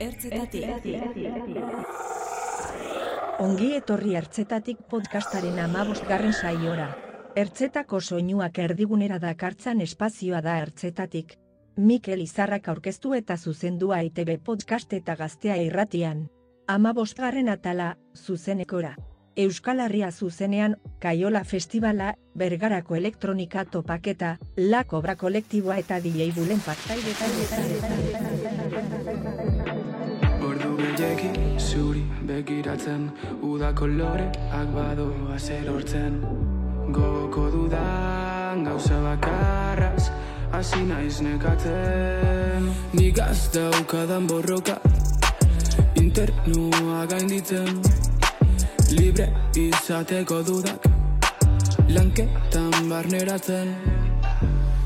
Ertzetatik. Ongi etorri ertzetatik podcastaren amabostgarren saiora. Ertzetako soinuak erdigunera dakartzan espazioa da ertzetatik. Mikel Izarrak aurkeztu eta zuzendua ITB podcast eta gaztea irratian. Amabostgarren atala, zuzenekora. Euskal Herria zuzenean, Kaiola Festivala, Bergarako Elektronika Topaketa, La Cobra Kolektiboa eta DJ Bulen Ordu gehiagi zuri begiratzen Uda koloreak badoa zer hortzen. Gogoko dudan gauza bakarraz Hasi naiz nekatzen. Nik daukadan borroka Internua gainditzen. Libre izateko dudak Lanketan barneratzen.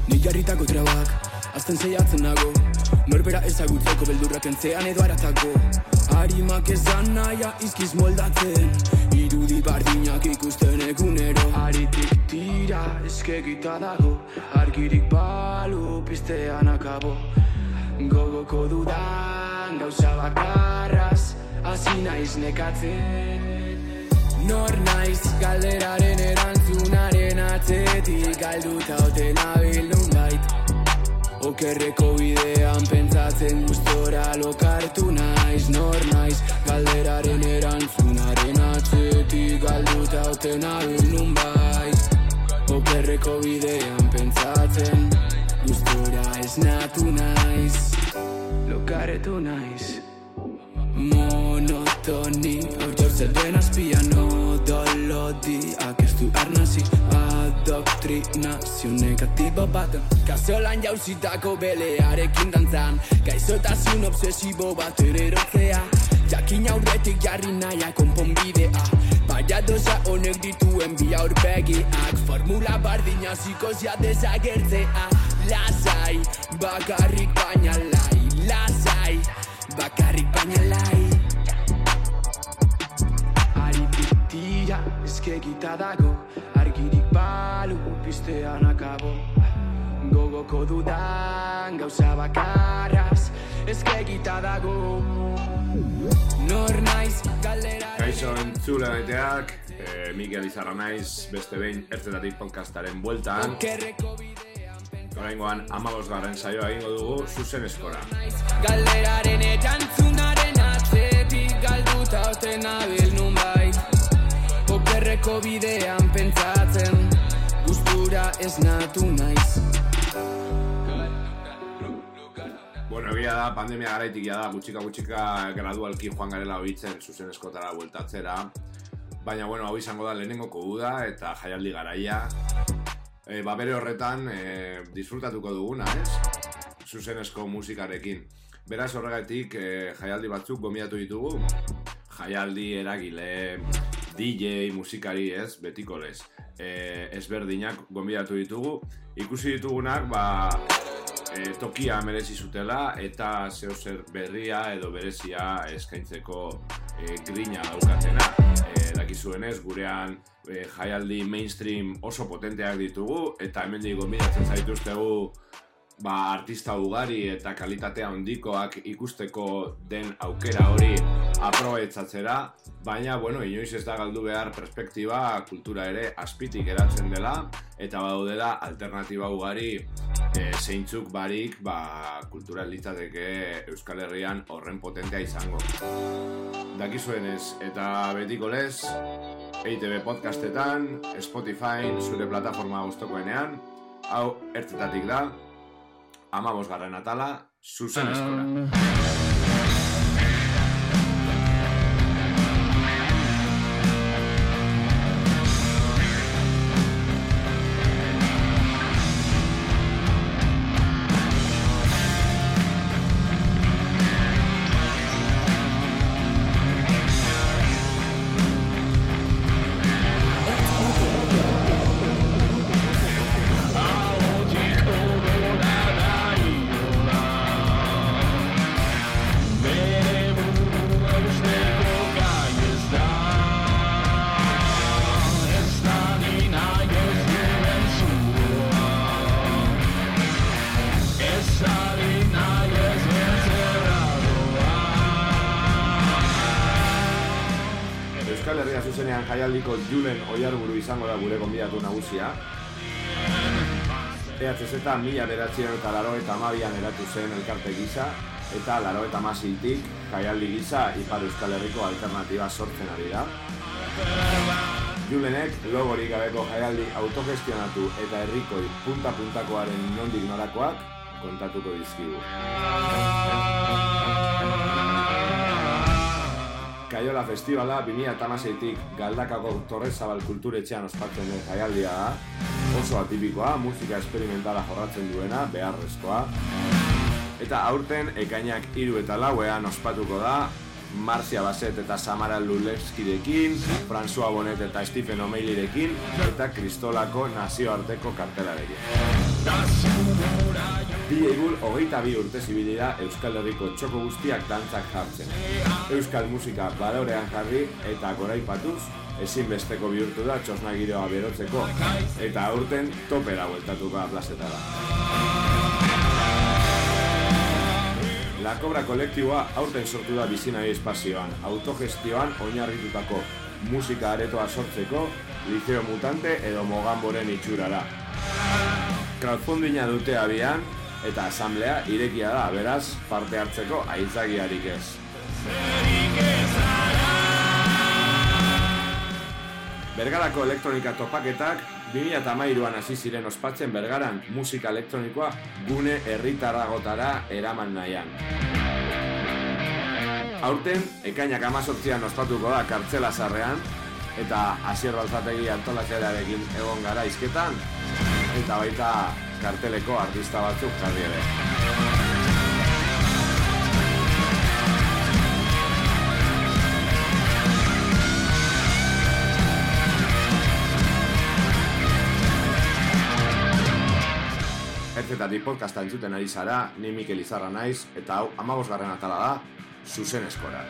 Ni jarritako trabak Azten zeiatzen nago. Norbera ezagutzeko beldurrak entzean edo aratako Harimak ez da naia izkiz moldatzen. Irudi bardinak ikusten egunero. Haritik tira eskegita dago. Argirik balu piztean akabo. Gogoko dudan gauza bakarraz Hasi naiz nekatzen. Nor naiz galderaren erantzunaren atzetik Galduta ote nabil nunbait Okerreko bidean pentsatzen gustora lokartu naiz Nor naiz. Galderaren erantzunaren atzetik Galduta ote nabil nunbait Okerreko bidean pentsatzen gustora esnatu naiz. Lokaretu naiz Monotoni Hortzortzen den azpian odolodiak Ez du arnazi Adoktrinazio negatibo bat. Kazolan jauzitako belearekin dantzan Gaizotazun obsesibo bat ererotzea Jakin aurretik jarri naia konponbidea. Baina doza honek dituen bi aurpegiak Formula bardina zikozia desagertzea. Lasai, bakarrik baina lai Lasai, bakarrik baina lai tira eskegita dago Argirik balu piztean akabo Gogoko dudan gauza bakarraz Eskegita dago Nor naiz galdera Kaixo entzule baiteak, eh, Mikel Izarra naiz, beste behin ertzetatik podcastaren bueltan. Oraingoan amabos garren saioa egingo dugu zuzen eskora. Galderaren erantzunaren atzetik galduta ote nabil nunbait Okerreko bidean pentsatzen Gustura esnatu naiz Bueno, egia da, pandemia garaitik da, gutxika gutxika gradualki joan garela hobitzen zuzen eskotara bueltatzera. Baina, bueno, hau izango da lehenengoko uda eta jaialdi garaia. E, ba, bere horretan, e, disfrutatuko duguna, ez? Zuzenezko musikarekin. Beraz horregatik, e, jaialdi batzuk gomiatu ditugu. Jaialdi eragile, DJ, musikari, ez? Betiko lez. E, ezberdinak gombidatu ditugu. Ikusi ditugunak, ba, e, tokia merezi zutela eta zeo zer berria edo berezia eskaintzeko e, grina daukatena. E, dakizuenez, gurean e, jaialdi mainstream oso potenteak ditugu eta hemendik gonbidatzen zaituztegu ba, artista ugari eta kalitatea handikoak ikusteko den aukera hori aprobetsatzera, baina, bueno, inoiz ez da galdu behar perspektiba kultura ere azpitik eratzen dela, eta badaudela alternatiba ugari e, zeintzuk barik ba, kultura litzateke Euskal Herrian horren potentea izango. Dakizuenez, eta betiko lez, EITB podcastetan, Spotify, zure plataforma guztokoenean, hau ertzetatik da, amabos garren atala, zuzen eskora. EHZ eta mila beratzen eta laro eta amabian eratu zen elkarte gisa, eta laro eta masitik jaialdi gisa Ipar Euskal Herriko alternatiba sortzen ari da. Julenek logorik gabeko jaialdi autogestionatu eta herrikoi punta-puntakoaren nondik norakoak kontatuko dizkigu. Kaiola Festivala 2006tik Galdakako Torrezabal kulturetxean ospatzen den jaialdia da. Oso atipikoa, musika esperimentala jorratzen duena, beharrezkoa. Eta aurten ekainak hiru eta lauean ospatuko da, Marcia Baset eta Samara Lulevskirekin, François Bonet eta Stephen O'Malleyrekin, eta Kristolako nazioarteko kartelarekin. Bi egun hogeita bi urte zibilida Euskal Herriko txoko guztiak dantzak jartzen. Euskal musika balorean jarri eta goraipatuz, ezinbesteko bihurtu da txosna giroa berotzeko, eta aurten topera bueltatuko plazetara. La Cobra kolektiboa aurten sortu da bizinari espazioan, autogestioan oinarritutako musika aretoa sortzeko, liceo mutante edo mogamboren itxurara crowdfundinga dute abian eta asamblea irekia da, beraz, parte hartzeko aitzagiarik ez. Bergarako elektronika topaketak 2008an hasi ziren ospatzen Bergaran musika elektronikoa gune herritarragotara eraman nahian. Aurten, ekainak amazortzian ospatuko da kartzela zarrean, eta asier balzategi antolazerarekin egon gara izketan, eta baita karteleko artista batzuk jarri ere. Ertzetatik podcasta entzuten ari zara, ni Mikel Izarra naiz, eta hau amabosgarren atala da, zuzen eskora.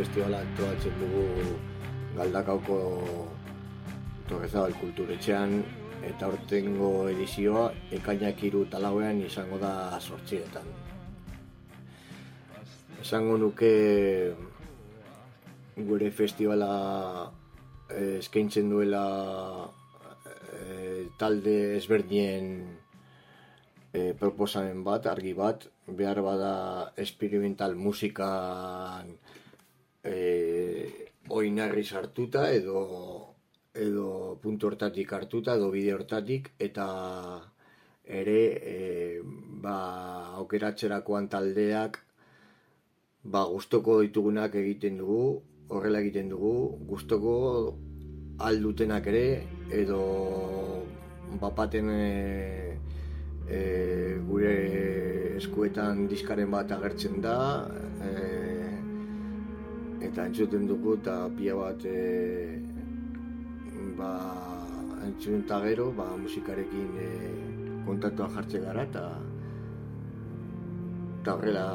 Festivala antoatzen dugu galdakauko torrezabal kulturetxean eta hortengo edizioa ekainak iru talauean izango da sortxietan. Esango nuke gure festivala eh, eskaintzen duela eh, talde ezberdinen e, proposamen bat, argi bat, behar bada experimental musikan e, oinarri sartuta edo edo puntu hortatik hartuta edo bide hortatik eta ere e, ba, aukeratzerakoan taldeak ba, gustoko ditugunak egiten dugu, horrela egiten dugu, gustoko aldutenak ere edo bapaten e, e, gure eskuetan diskaren bat agertzen da e, eta entzuten dugu eta pia bat e, ba, entzun eta gero ba, musikarekin e, kontaktua jartze gara eta eta horrela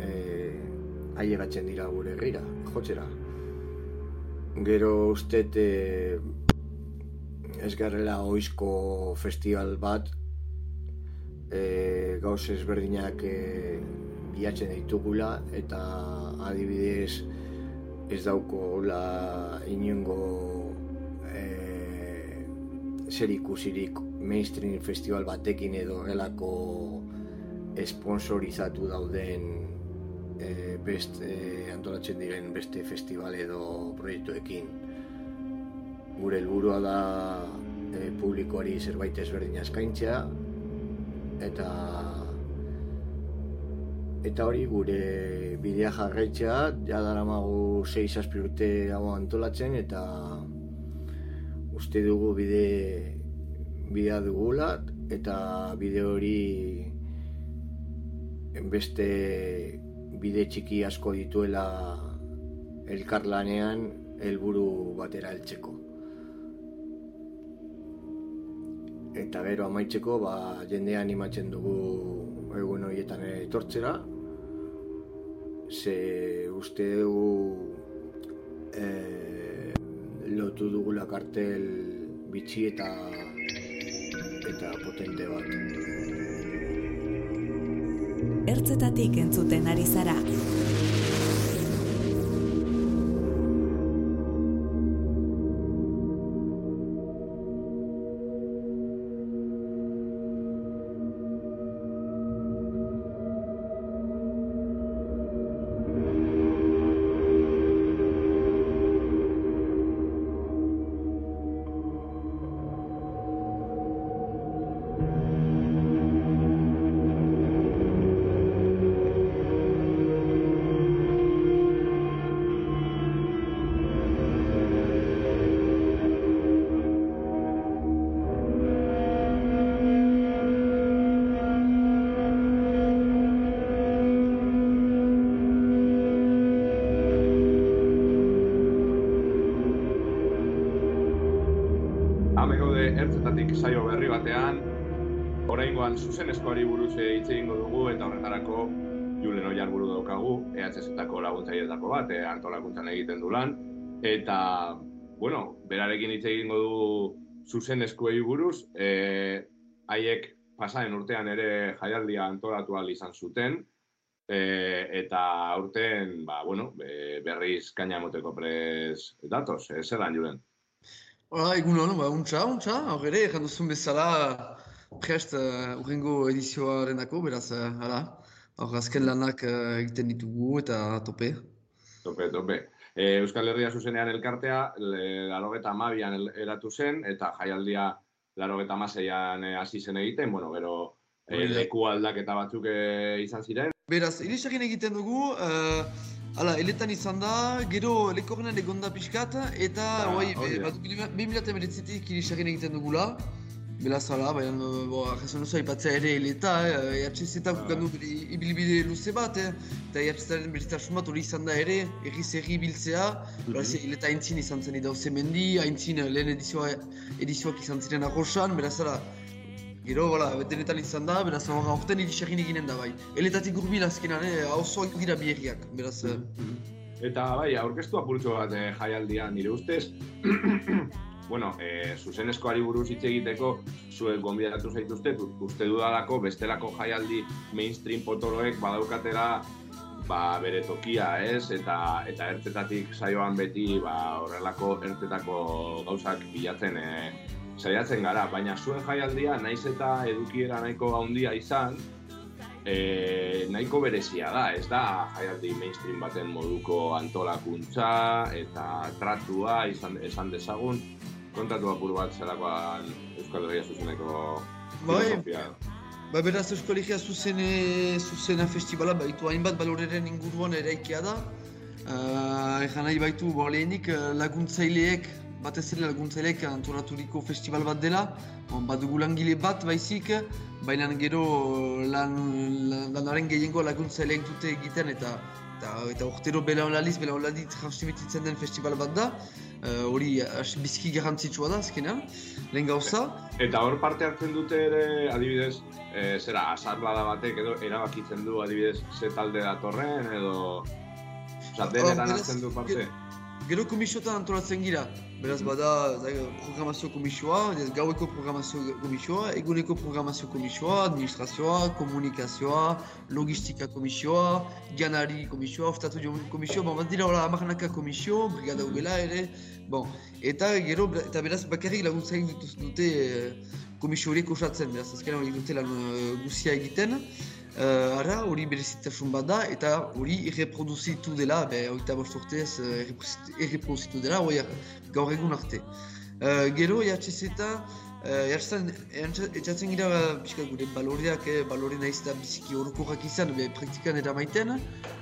e, ailegatzen dira gure gira, jotzera. Gero uste e, ez garrela oizko festival bat e, gauz ezberdinak e, bilatzen ditugula eta adibidez ez dauko la inungo zer ikusirik mainstream festival batekin edo gelako esponsorizatu dauden e, best e, antolatzen diren beste festival edo proiektuekin. Gure helburua da e, publikoari zerbait ezberdina eskaintzea eta eta hori gure bidea jarraitzea ja daramagu 6 urte hau antolatzen eta uste dugu bide bidea dugula eta bide hori beste bide txiki asko dituela elkarlanean helburu batera heltzeko. Eta gero amaitzeko ba, jendea animatzen dugu egun horietan etortzera. Ze uste dugu eh, lotu dugula kartel bitxi eta eta potente bat. Ertzetatik entzuten ari zara. Zuzen eskoari buruz hitz egingo dugu eta horretarako Julen Oiar buru daukagu, EHZ-etako laguntzaietako bat, e, antolakuntzan egiten du lan. Eta, bueno, berarekin hitz egingo dugu zuzen eskuei buruz, e, haiek pasaren urtean ere jaialdia antolatu izan zuten, e, eta urtean, ba, bueno, berriz kaina moteko prez datoz, e, zer Julen? Hala, egun hon, ba, untxa, untxa, hau ere, janduzun bezala, prest uh, urrengo edizioaren dako, beraz, uh, hala, hor azken lanak uh, egiten ditugu eta tope. Tope, tope. E, Euskal Herria zuzenean elkartea, larogeta amabian eratu zen, eta jaialdia larogeta amaseian hasi zen egiten, bueno, gero e, leku aldaketa batzuk izan ziren. Beraz, irisagin egiten dugu, uh, Hala, eletan izan da, gero lekorrenan egonda pixkat, eta, ah, oi, be, bat, 2008 irisagin egiten dugula. Bela zala, baina, bo, jasen oso aipatzea ere eleta, eh, EHZ-etak ah. gandu ibilbide luze bat, eh? eta EHZ-aren beritasun bat hori izan da ere, erri zerri biltzea, mm -hmm. eleta aintzin izan zen idau zemendi, aintzin lehen edizioa, edizioak izan ziren arroxan, bela zala, gero, bala, betenetan izan da, bela zala, horretan irisegin eginen da bai. Eletatik gurbil azkenan, eh, oso dira biherriak, beraz. Mm -hmm. Eta bai, aurkeztu apurtxo bat eh, jaialdian, nire ustez, bueno, e, zuzenezkoari buruz hitz egiteko, zuek gonbidatu zaituzte, uste dudalako bestelako jaialdi mainstream potoloek badaukatera ba, bere tokia, ez? Eta, eta ertzetatik saioan beti ba, horrelako ertzetako gauzak bilatzen e, saiatzen gara, baina zuen jaialdia naiz eta edukiera nahiko handia izan, e, nahiko berezia da, ez da jaialdi mainstream baten moduko antolakuntza eta tratua izan, esan dezagun, kontatu apur bat zelakoan Euskal Herria zuzeneko bai, filosofia. Ba, beraz Euskal Herria zuzene, zuzena festivala baitu hainbat baloreren inguruan eraikia da. Uh, Egan nahi baitu, bo, lehenik laguntzaileek batez ere laguntzailek antolaturiko festival bat dela, bon, bat dugu langile bat baizik, baina gero lan, lan, lanaren gehiengo laguntzaileek dute egiten eta eta, eta urtero bela honlaliz, bela honlaliz transmititzen den festival bat da, uh, hori uh, bizki garrantzitsua da azkenean, lehen gauza. Eta hor parte hartzen dute ere, adibidez, e, zera, da batek edo erabakitzen du adibidez ze talde datorren edo... Osa, denetan hartzen du parte? Gero komisiotan antolatzen gira, beraz bada programazio komisioa, gaueko programazio komisioa, eguneko programazio komisioa, administrazioa, komunikazioa, logistika komisioa, janari komisioa, oftatu jo komisioa, bon, bat dira hola amarnaka komisio, brigada ubela ere, bon, eta gero, eta beraz bakarrik laguntzaik dituz dute eh, komisio horiek osatzen, beraz azkenean hori dute lan uh, guzia egiten, Uh, ara, hori berezitasun bat da, eta hori erreproduzitu dela, be, oita bost urtez uh, erreproduzitu dela, hori gaur egun arte. Uh, gero, jatxez eta, jartzen, etxatzen gira, pixka gure baloreak, eh, balore nahiz eta biziki horrekorak izan, be, praktikan eta maiten.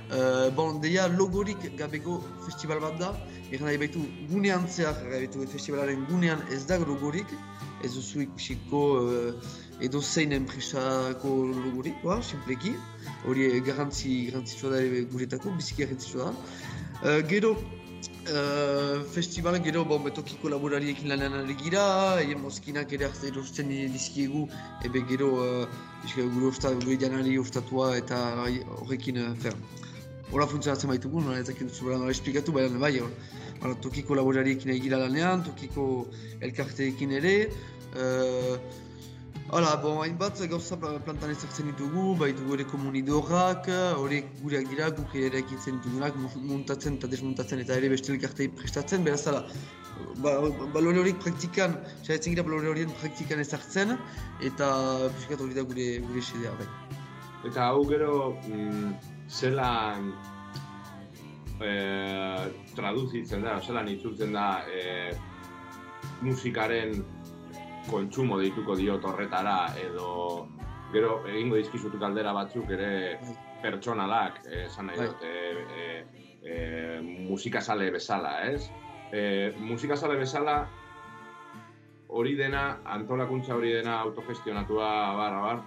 Uh, bon, deia, logorik gabeko festival bat da, egan nahi baitu gunean zehar, gabeko festivalaren gunean ez da logorik, ez duzu ikusiko edo zein enpresako logorik, ba, simpleki. Hori garantzi, garantzitsua da guretako, biziki garantzitsua da. Uh, gero, uh, festival gero bon, betokiko laborariekin lanean ari gira, egin mozkinak ere hartzen erosten dizkiegu, ebe gero uh, gure, usta, gure janari ustatua eta horrekin, uh, fer, Hora funtzionatzen baitugu, nola ez dakit zubera nola esplikatu, baina bai, hor, tokiko laborariekin egira lanean, tokiko elkarteekin ere, uh, Hala, bon, hainbat gauza plantan ezartzen ditugu, bai dugu ere komunidorrak, horiek gureak dira, guk ere ekitzen ditugunak, muntatzen eta desmuntatzen eta ere beste elkartei prestatzen, beraz ala, ba, balore horiek praktikan, xaretzen gira balore horien praktikan ezartzen, eta piskat hori da gure, gure esedea, bai. Eta hau gero, mm, zelan e, traduzitzen da, zelan itzultzen da e, musikaren kontsumo deituko diot horretara edo gero egingo dizkizutu kaldera batzuk ere pertsonalak eh, esan nahi bai. dut e, e, e, musikasale bezala, ez? E, musikasale bezala hori dena, antolakuntza hori dena autogestionatua barra bar,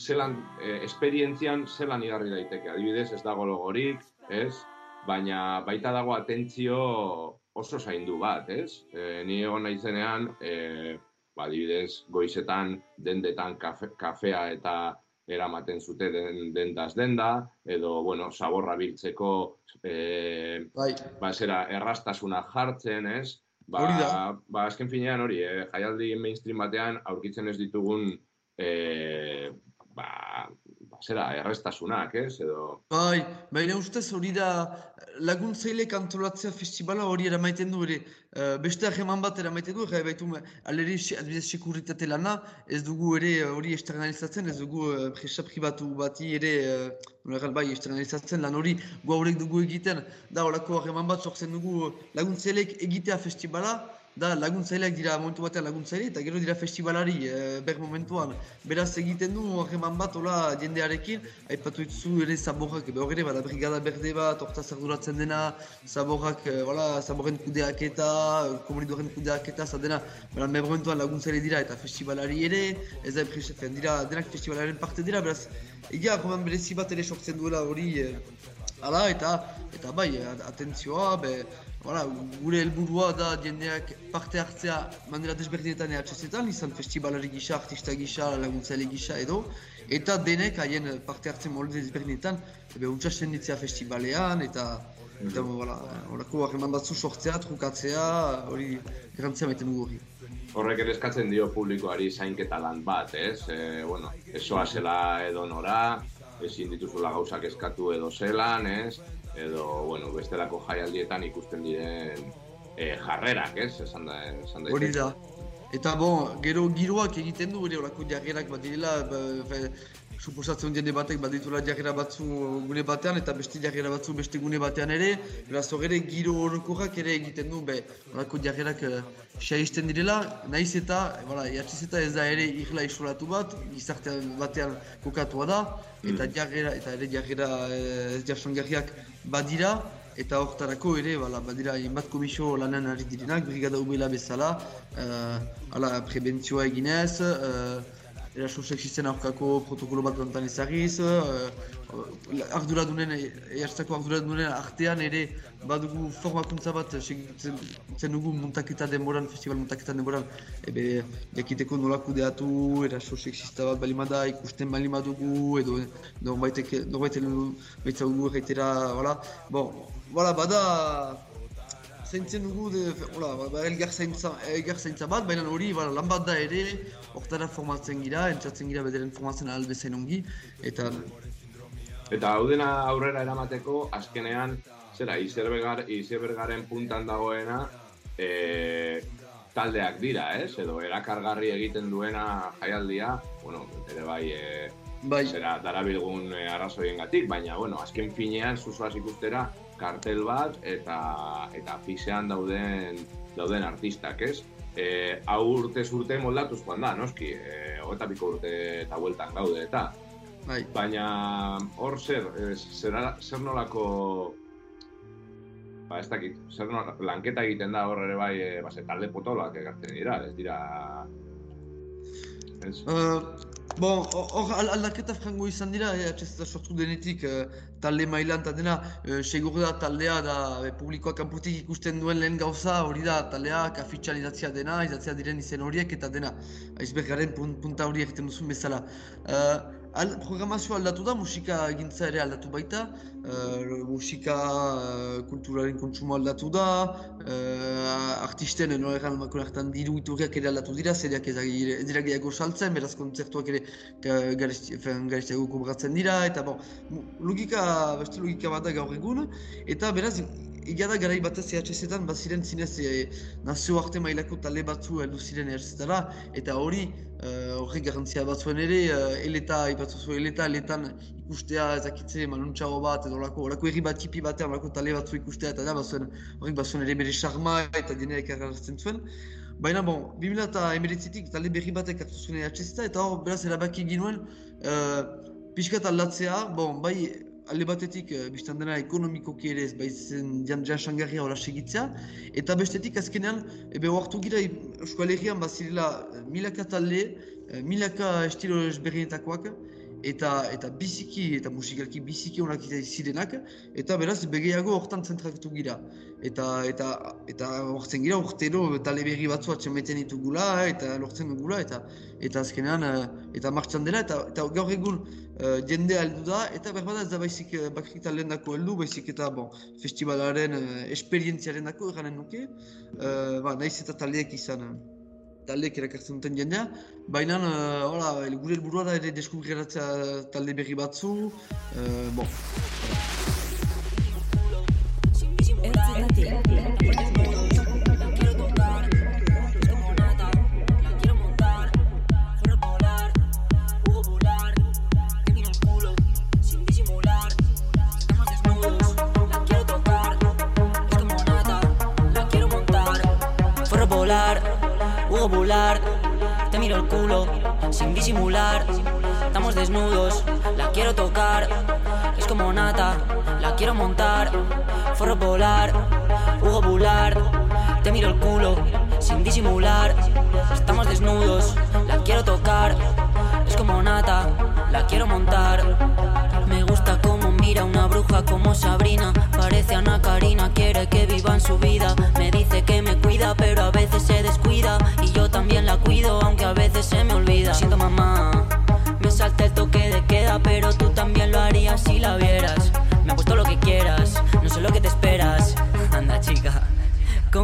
zelan, e, esperientzian zelan igarri daiteke, adibidez ez dago logorik, ez? Baina baita dago atentzio oso zaindu bat, ez? E, ni egon naizenean, e, ba, adibidez, goizetan dendetan kafe, kafea eta eramaten zute den, dendaz denda, edo, bueno, saborra biltzeko, e, bai. ba, zera, errastasuna jartzen, ez? Ba, hori da. Ba, azken finean hori, eh? jaialdi mainstream batean aurkitzen ez ditugun eh, ba, zera, errestasunak, ez, edo... Bai, baina ustez hori da laguntzaile kantolatzea festivala hori eramaiten du ere, uh, beste aheman bat eramaiten du, ere baitu aleri adibidez sekuritate lana, ez dugu ere hori esternalizatzen, ez dugu uh, presa pribatu bati ere, uh, bai, esternalizatzen lan hori guaurek dugu egiten, da horako aheman bat sortzen dugu laguntzaileek egitea festivala, da laguntzaileak dira momentu batean laguntzaile eta gero dira festivalari e, ber momentuan. Beraz egiten du horreman bat ola jendearekin. Aipatu dituzu ere zaborrak ebe horre bada brigada berde bat orta zarduratzen dena. Zaborrak e, ola zaborren kudeak eta komunidoren kudeak eta zadena bera ber momentuan laguntzaile dira eta festivalari ere ez da dira. Denak festivalaren parte dira beraz egia horreman berezi bat ere sortzen duela hori e, ala eta eta bai atentzioa be, Hala, gure helburua da jendeak parte hartzea manera desberdinetan ehatxezetan, izan festivalari gisa, artista gisa, laguntzaile gisa edo, eta denek haien parte hartzen molde desberdinetan, ebe untsa senditzea festivalean, eta eta hala, horako harreman batzu sortzea, trukatzea, hori garantzia maiten dugu hori. Horrek ere eskatzen dio publikoari zainketa lan bat, ez? E, bueno, esoa zela edo nora, ezin dituzula gauzak eskatu edo zelan, ez? edo, bueno, bestelako jaialdietan ikusten diren e, jarrerak, ez? Esan da, esan da. Hori da. Eta bon, gero giroak egiten du ere horako jarrerak bat direla, ba, suposatzen jende batek bat ditula jarrera batzu gune batean eta beste jarrera batzu beste gune batean ere. Beraz horre giro horrekorak ere egiten du, be, horako jarrerak uh, direla, nahiz eta, voilà, eta ez da ere irla isolatu bat, gizarte batean kokatua da, eta mm. jarrera, eta ere jarrera eh, ez jarsangarriak badira, eta hortarako ere, bala, badira, inbat komisio lanan ari direnak, brigada ubela bezala, uh, ala, prebentzioa eginez, uh, eraso sexisten aurkako protokolo bat plantan ezagiz, uh, arduradunen, ehartzako arduradunen artean ere badugu formakuntza bat segitzen dugu muntaketa denboran, festival muntaketa denboran, ebe jakiteko nola kudeatu, eraso sexista bat balimada, ikusten balimadugu, edo norbaitek, norbaitek, norbaitek, norbaitek, norbaitek, Voilà, bada zaintzen dugu, de, hola, ba, elgar, zaintza, elgar zaintza bat, baina hori ba, lan bat da ere, hortara formatzen gira, entzatzen gira bederen formatzen albezen ongi, eta... Eta hau dena aurrera eramateko, azkenean, zera, izerbegar, izerbergaren puntan dagoena, e, taldeak dira, ez? Edo erakargarri egiten duena jaialdia, bueno, ere bai, e, bai. zera, darabilgun e, arrazoien gatik, baina, bueno, azken finean, zuzuaz ikustera, kartel bat eta eta fixean dauden dauden artistak, ez? Eh, hau urte urte moldatuz joan da, noski, eh, hogeta biko urte eta bueltan gaude eta. Bai. Baina hor zer, zer, zer nolako ba, ez dakit, zer nolako lanketa egiten da hor ere bai, e, ba, talde potoloak egartzen dira, ez dira... Ez? Uh, Bon, hor aldaketa frango izan dira, eh, atxezta sortu denetik eh, talde mailan eta dena, eh, segur da taldea da eh, publikoak kanputik ikusten duen lehen gauza hori da taldea afitxan idatzia dena, idatzia diren izen horiek eta dena, aizbergaren punta hori egiten duzun bezala. Eh, Al, programazioa aldatu da, musika egintza ere aldatu baita, uh, musika uh, kulturaren kontsumo aldatu da, uh, artisten egan makon hartan diru iturriak ere aldatu dira, zeriak ez dira gehiago saltzen, beraz kontzertuak ere gariztiago kobratzen dira, eta bon, logika, beste logika bat da gaur egun, eta beraz Egia da garai batez EHZ-etan baziren zinez e, nazio arte mailako talde batzu heldu ziren EHZ-etara eta hori horrek garantzia batzuen ere uh, eleta, ipatzu zu eleta, eletan ikustea ezakitze manuntxago bat edo lako, lako erri bat tipi batean lako talde batzu ikustea eta da bazuen horrek bazuen ere bere charma eta dieneak errarazten zuen. Baina bon, 2000 eta emeritzitik talde berri batek hartu zuen EHZ-eta eta hor beraz erabaki ginuen uh, pixkat aldatzea, bon, bai alde batetik uh, biztan dena ekonomikoki ere ez baitzen jan jansangarria hola segitzea eta bestetik azkenean ebe oartu gira Euskal Herrian bazirela uh, milaka talde, uh, milaka estilo ezberdinetakoak eta eta biziki eta musikalki biziki onak zirenak eta beraz begeiago hortan zentrakatu gira. Eta eta eta hortzen gira urtero talde berri batzu atxemeten ditugula eta lortzen dugula eta eta azkenean eta martxan dela eta, eta gaur egun uh, jende aldu da eta berbada ez da baizik uh, bakrik talen dako heldu baizik eta bon, festivalaren uh, esperientziaren dako eranen nuke. Uh, ba, nahiz eta taldeak izan taldeek erakartzen duten jendea, baina uh, hola, gure helburua da ere deskubriratzea talde berri batzu, uh, bon. volar, te miro el culo sin disimular. Estamos desnudos, la quiero tocar, es como nata, la quiero montar. Forro volar, Hugo volar, te miro el culo sin disimular. Estamos desnudos, la quiero tocar, es como nata, la quiero montar. Me gusta como mira una bruja como Sabrina, parece Ana Karina, quiere que viva en su vida.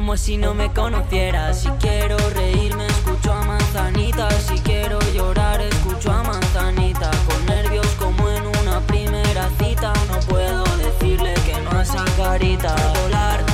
Como si no me conocieras. Si quiero reírme, escucho a manzanita. Si quiero llorar, escucho a manzanita. Con nervios como en una primera cita. No puedo decirle que no a esa carita. Volar,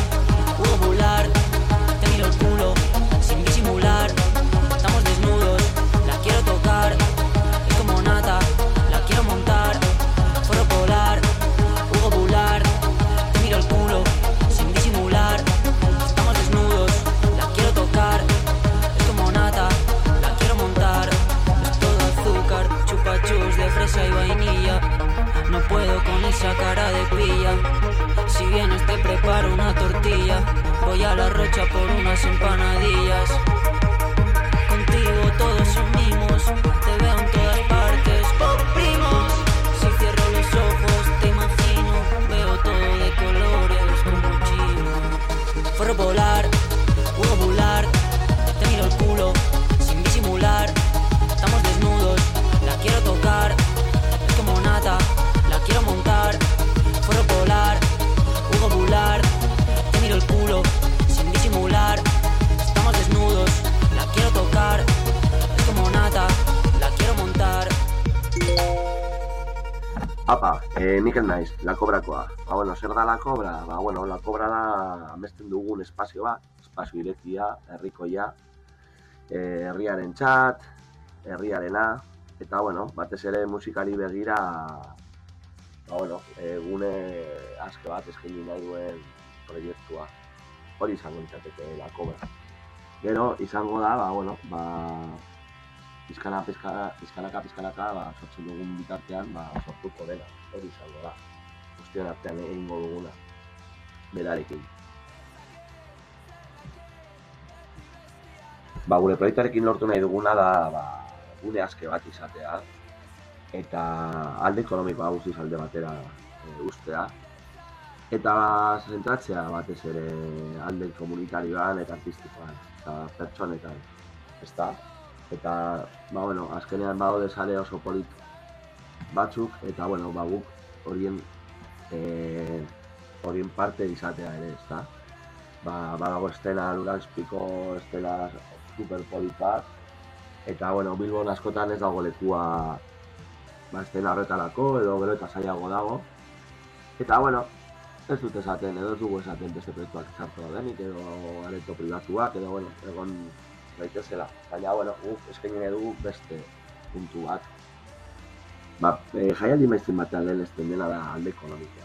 Voy a la rocha por unas empanadillas. Contigo todos son mimos, te veo en todas partes. Oh, primos, si cierro los ojos te imagino, veo todo de colores como chino. Forro polar, e, Mikel naiz, la kobrakoa. Ba, bueno, zer da la kobra? Ba, bueno, la kobra da amesten dugun espazio bat, espazio irekia, herrikoia, e, herriaren txat, herriarena, eta, bueno, batez ere musikari begira, ba, bueno, egune aske bat eskaini nahi duen proiektua. Hori izango litzateke la kobra. Gero, izango da, ba, bueno, ba, pizkana, pizkana, pizkanaka, pizkanaka, ba, sortzen dugun bitartean, ba, sortuko dena, hori izango da. Guztion artean egingo duguna, berarekin. Ba, gure proiektarekin lortu nahi duguna da, ba, gune aske bat izatea, eta alde ekonomikoa guztiz alde batera e, ustea, eta zentratzea batez ere alde komunitarioan eta artistikoan, eta pertsonetan, ezta? eta ba, bueno, azkenean badaude sare oso polit batzuk eta bueno, ba, guk horien e, horien parte izatea ere, ezta? Ba, badago estena Luranspiko estela super polit bat eta bueno, Bilbon askotan ez dago lekua ba, estena horretarako edo gero eta zailago dago eta bueno, ez dut esaten, edo ez dugu esaten beste proiektuak txartu denik edo areto pribatuak edo bueno, egon daitezela. Baina, bueno, guk eskaini dugu beste puntu bat. Ba, e, jaialdi maizten lehen ezten dena da alde ekonomikoa.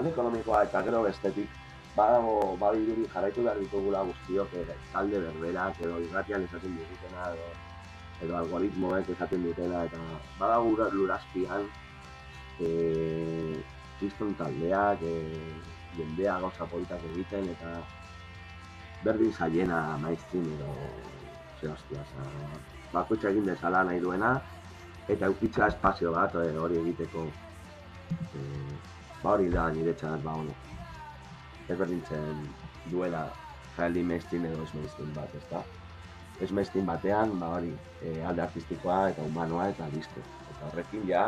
Alde ekonomikoa eta gero bestetik, badago, badirudi jarraitu behar ditugula guztiok, e, talde berberak, edo irratian esaten ditutena, edo, edo algoritmoek esaten dutena, eta badago ura- lurazpian, e, kriston taldeak, e, jendea gauza politak egiten, eta berdin zaiena maiztin edo ze hostia, oza, bakoitza egin bezala nahi duena, eta eukitza espazio bat eh, hori egiteko. E, ba hori da niretzat, ba ono, ezberdintzen duela jaialdi maiztin edo ez maiztin bat, ezta? Ez maiztin batean, ba hori, e, alde artistikoa eta humanoa eta listo. Eta horrekin ja,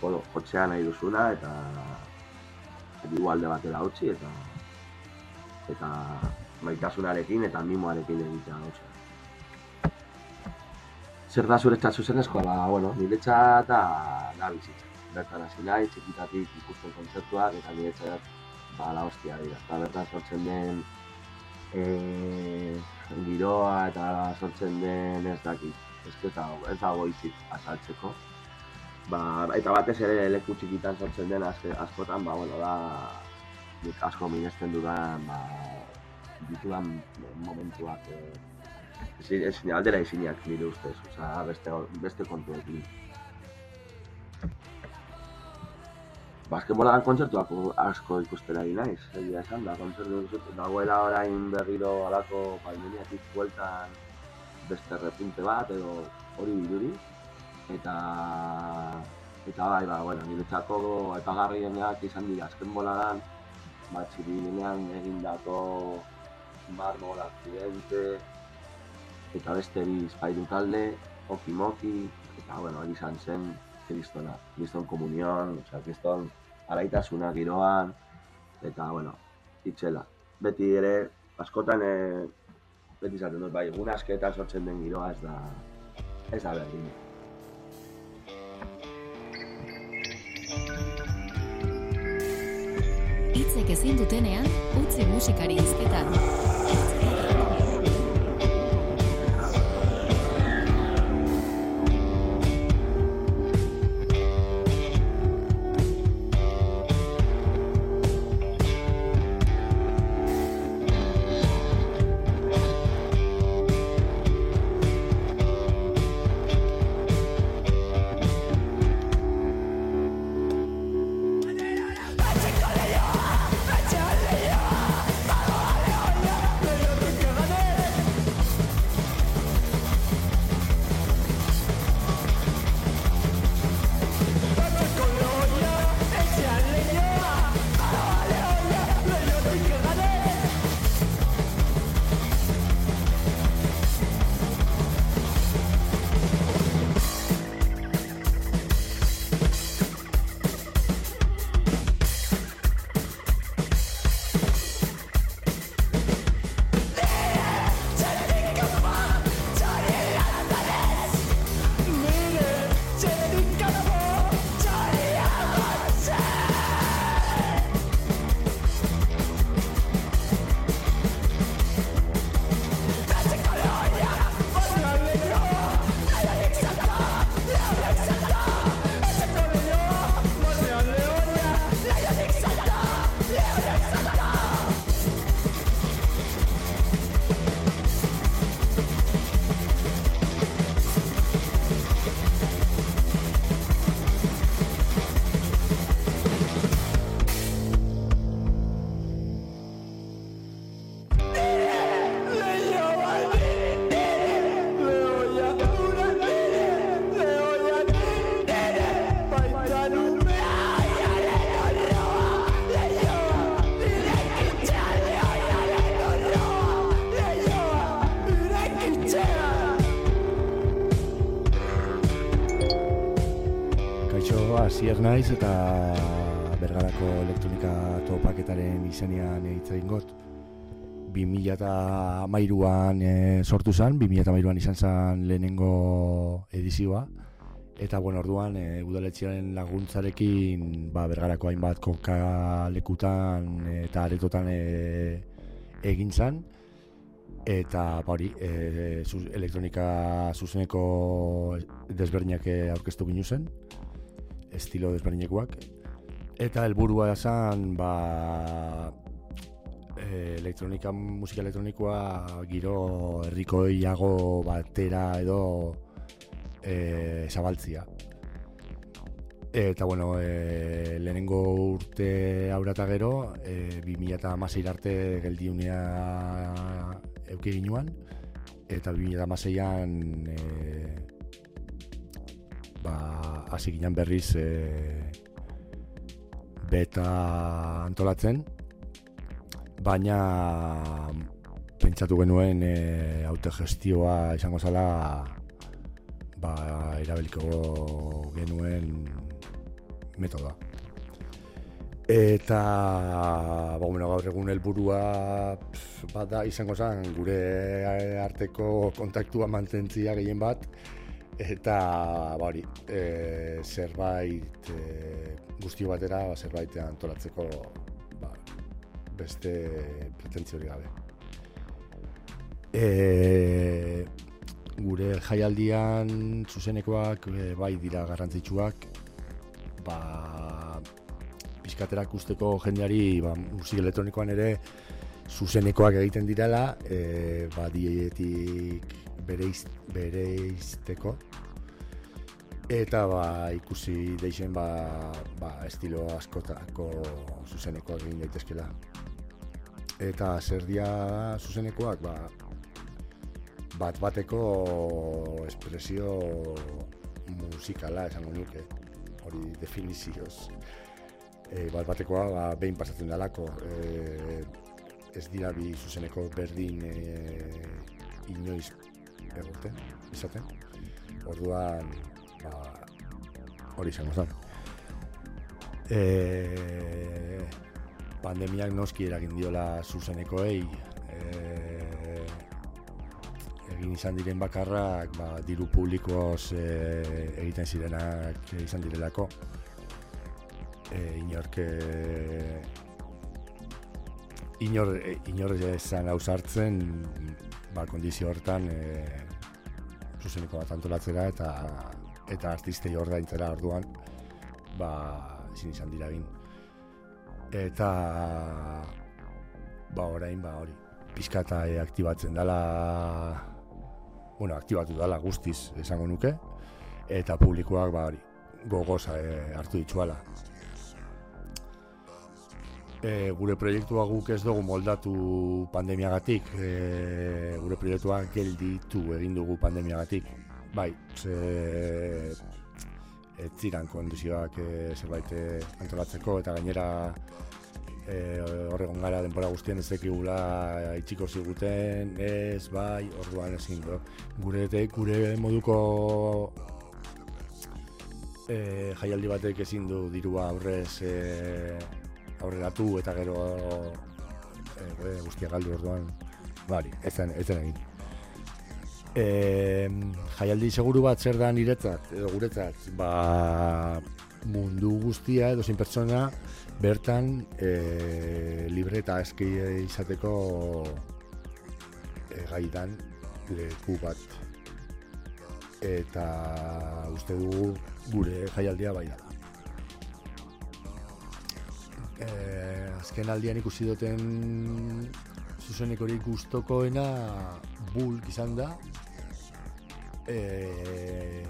bueno, jotzea nahi duzuna eta digu alde batera utzi eta eta maitasunarekin eta mimoarekin egitea gauza. Zer da zuretzat zuzenezkoa? Ba, bueno, niretzat da, da bizitza. Bertan hasi nahi, txikitatik ikusten kontzertuak eta niretzat ba, la hostia dira. Eta bertan sortzen den e, giroa eta sortzen den ez dakit. Ez, dago, ez dago hitzik azaltzeko. Ba, eta batez ere leku txikitan sortzen den azke, askotan, ba, bueno, da asko minesten dudan ba, ditudan momentuak e, ezin, aldera ezinak nire ustez, oza, beste, beste kontuekin. Basketbolan kontzertuak asko ikustera ari naiz, egia esan da, kontzertu dut, dagoela orain berriro alako pandemiatik bueltan beste repunte bat, edo hori dirudi, eta eta bai, ba, bueno, niretzako aipagarrienak izan dira azken boladan, ba, txirinean egindako marmol accidente, eta beste bi spairu talde, Oki Moki, eta bueno, hori izan zen kristona, kriston komunion, osea, kriston araitasuna giroan, eta bueno, itxela. Beti ere, askotan, e, beti izaten dut, bai, egun asketan sortzen den giroa ez da, ez da berdin. Hitzek ezin dutenean, utzi musikari hizketan. Asier naiz eta bergarako elektronika topaketaren izenean hitz egin got. 2000 eta mairuan e, sortu zen, 2000 eta mairuan izan zen lehenengo edizioa. Eta bueno, orduan e, udaletxearen laguntzarekin ba, bergarako hainbat kokalekutan eta aretotan e, egin zen eta ba hori e, elektronika zuzeneko desberdinak aurkeztu ginu zen estilo desberdinekoak. Eta helburua esan ba e, elektronika musika elektronikoa giro herrikoiago batera edo e, zabaltzia Eta, bueno, e, lehenengo urte aurata gero, e, 2000 arte geldiunea euki ginuan, eta 2006an e, ba, hasi ginen berriz e, beta antolatzen, baina pentsatu genuen e, autogestioa izango zala ba, irabiliko genuen metoda. Eta, ba, bueno, gaur egun helburua bada izango zen gure arteko kontaktua mantentzia gehien bat eta ba hori, e, zerbait e, guztio batera ba, zerbait antolatzeko ba, beste pretentzio gabe. E, gure jaialdian zuzenekoak e, bai dira garrantzitsuak ba, pizkatera usteko jendeari ba, musik elektronikoan ere zuzenekoak egiten direla, e, ba, dietik bereiz, bereizteko. Eta ba, ikusi deixen ba, ba, estilo askotako zuzenekoak egin daitezkela. Eta zer dia zuzenekoak, ba, bat bateko espresio musikala esango nuke, hori definizioz. E, bat batekoa ba, behin pasatzen dalako. E, ez dira bi zuzeneko berdin e, inoiz egoten, izaten. Orduan ba, hori izango zen e, pandemiak noski eragin diola zuzenekoei e, egin izan diren bakarrak ba, diru publikoz e, egiten zirenak izan direlako. E, inork e, inor, inor esan hausartzen ba, kondizio hortan e, zuzeneko bat antolatzera eta eta artistei ordaintzera orduan ba, ezin izan dira egin. Eta ba orain ba hori pizkata e, aktibatzen dela bueno, aktibatu dela guztiz esango nuke eta publikoak ba hori gogoza e, hartu dituala e, gure proiektua guk ez dugu moldatu pandemiagatik e, gure proiektua gelditu egin dugu pandemiagatik bai, ze ez ziren kondizioak e, zerbait e, antolatzeko eta gainera e, horregon gara denbora guztien ez ekigula itxiko ziguten ez, bai, orduan ezin do. gure, gure moduko e, jaialdi batek ezin du dirua aurrez e, aurreratu eta gero e, guztia galdu orduan bari, ez zen, ez zen egin e, jaialdi seguru bat zer da niretzat edo guretzat ba, mundu guztia edo zin pertsona bertan e, libre eta eski izateko e, gaitan leku bat. Eta uste dugu gure jaialdia bai da. Eh, azken aldian ikusi duten zuzenik hori gustokoena bulk izan da eh,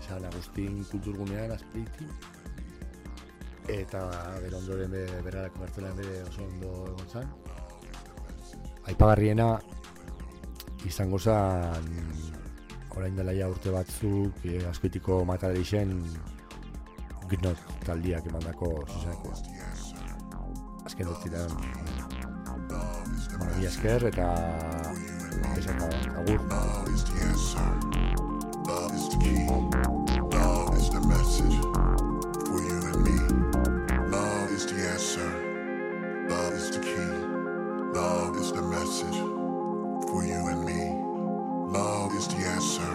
San Agustin kulturgunean azpiti eta bero ondoren be, berrarako gartzelan bere oso ondo egon zan aipagarriena izango zan orain dela ja urte batzuk eh, askoitiko matara isen gnot taldiak emandako zuzenekoa azken urtitan bueno, esker eta Love is the answer. Love is the key. Love is the message for you and me. Love is the answer. Love is the key. Love is the message for you and me. Love is the answer.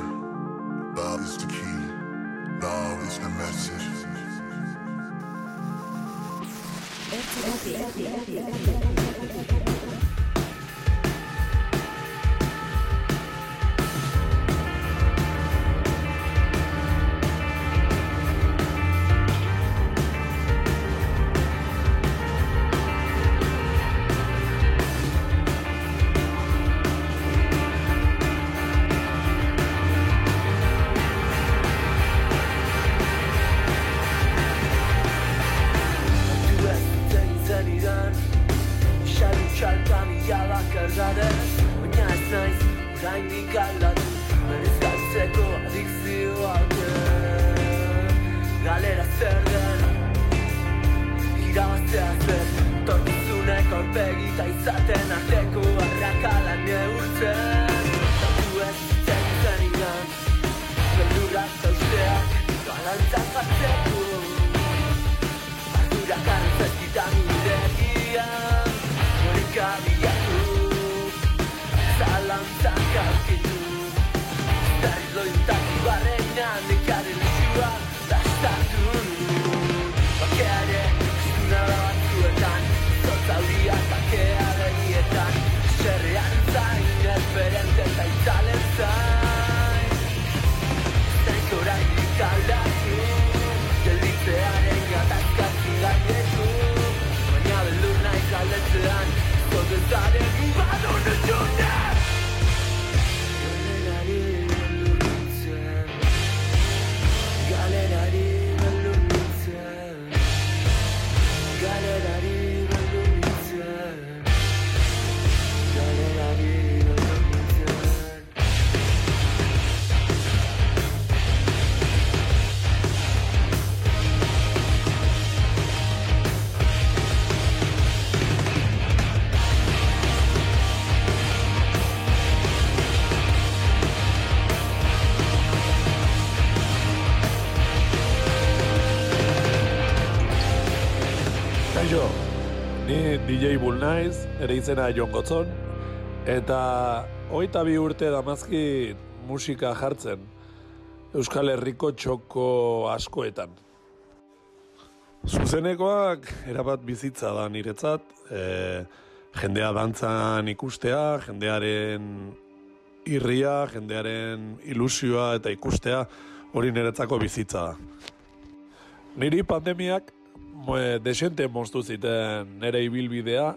Love is the key. Love is the message. DJ Bull naiz, ere izena Jon Gotzon, eta hoita bi urte damazki musika jartzen Euskal Herriko txoko askoetan. Zuzenekoak erabat bizitza da niretzat, e, jendea dantzan ikustea, jendearen irria, jendearen ilusioa eta ikustea hori niretzako bizitza da. Niri pandemiak desente moztu ziten nere ibilbidea,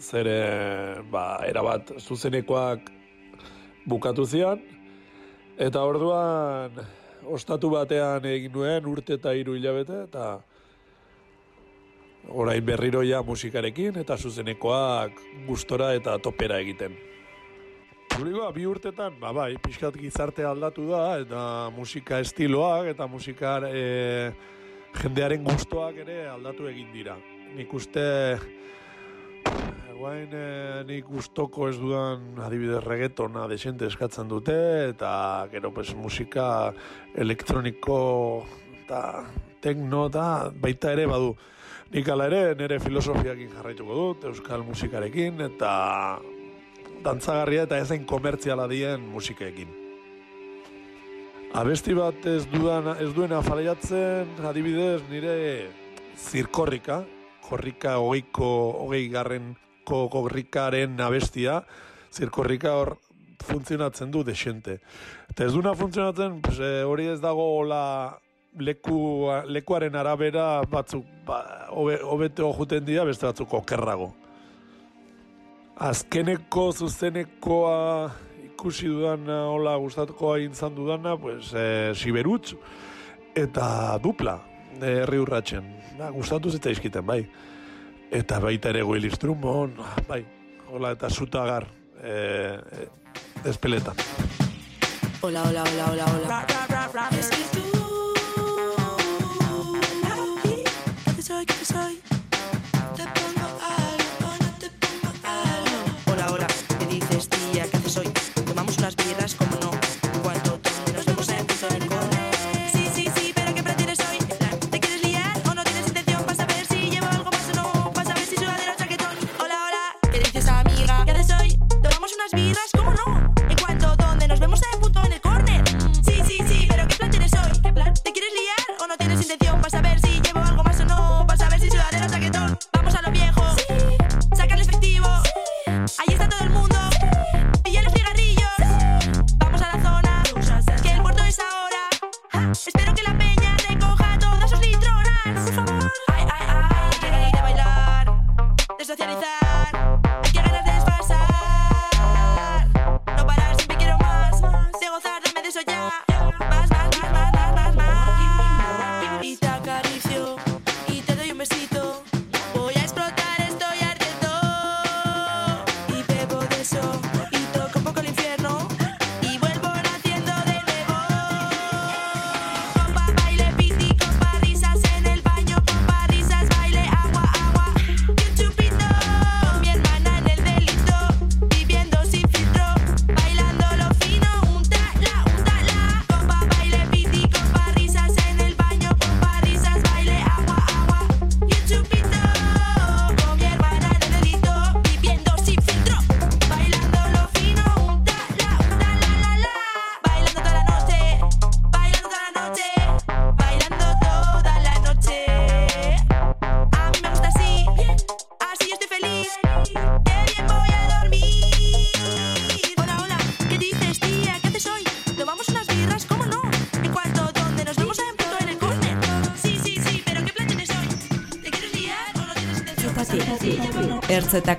zere, ba, erabat zuzenekoak bukatu zian, eta orduan, ostatu batean egin nuen urte eta hiru hilabete, eta orain berriroia musikarekin, eta zuzenekoak gustora eta topera egiten. Publikoa, bi urtetan, ba, bai, pixkat gizarte aldatu da, eta musika estiloak, eta musikar, e, jendearen gustoak ere aldatu egin dira. Nik uste guain e, nik gustoko ez dudan adibidez reggaetona desente eskatzen dute eta gero pues musika elektroniko eta tekno eta baita ere badu. Nik ala ere nire filosofiakin jarraituko dut, euskal musikarekin eta dantzagarria eta ezen komertziala dien musikekin. Abesti bat ez dudan ez duena falaiatzen, adibidez, nire zirkorrika, korrika hogeiko, hogei garren korrikaren abestia, zirkorrika hor funtzionatzen du desente. Eta ez duena funtzionatzen, pues, eh, hori ez dago la leku, lekuaren arabera batzuk ba, hobete juten dira, beste batzuk okerrago. Azkeneko zuzenekoa ikusi dudan hola gustatuko hain zan dudana, pues, e, siberutz eta dupla e, herri urratzen. Da, gustatu zeta izkiten, bai. Eta baita ere goil instrumon, bai, hola eta zutagar e, e, espeletan. Hola, hola, hola, hola, hola. Es que tú... ¿Qué soy? ¿Qué soy? Te birras con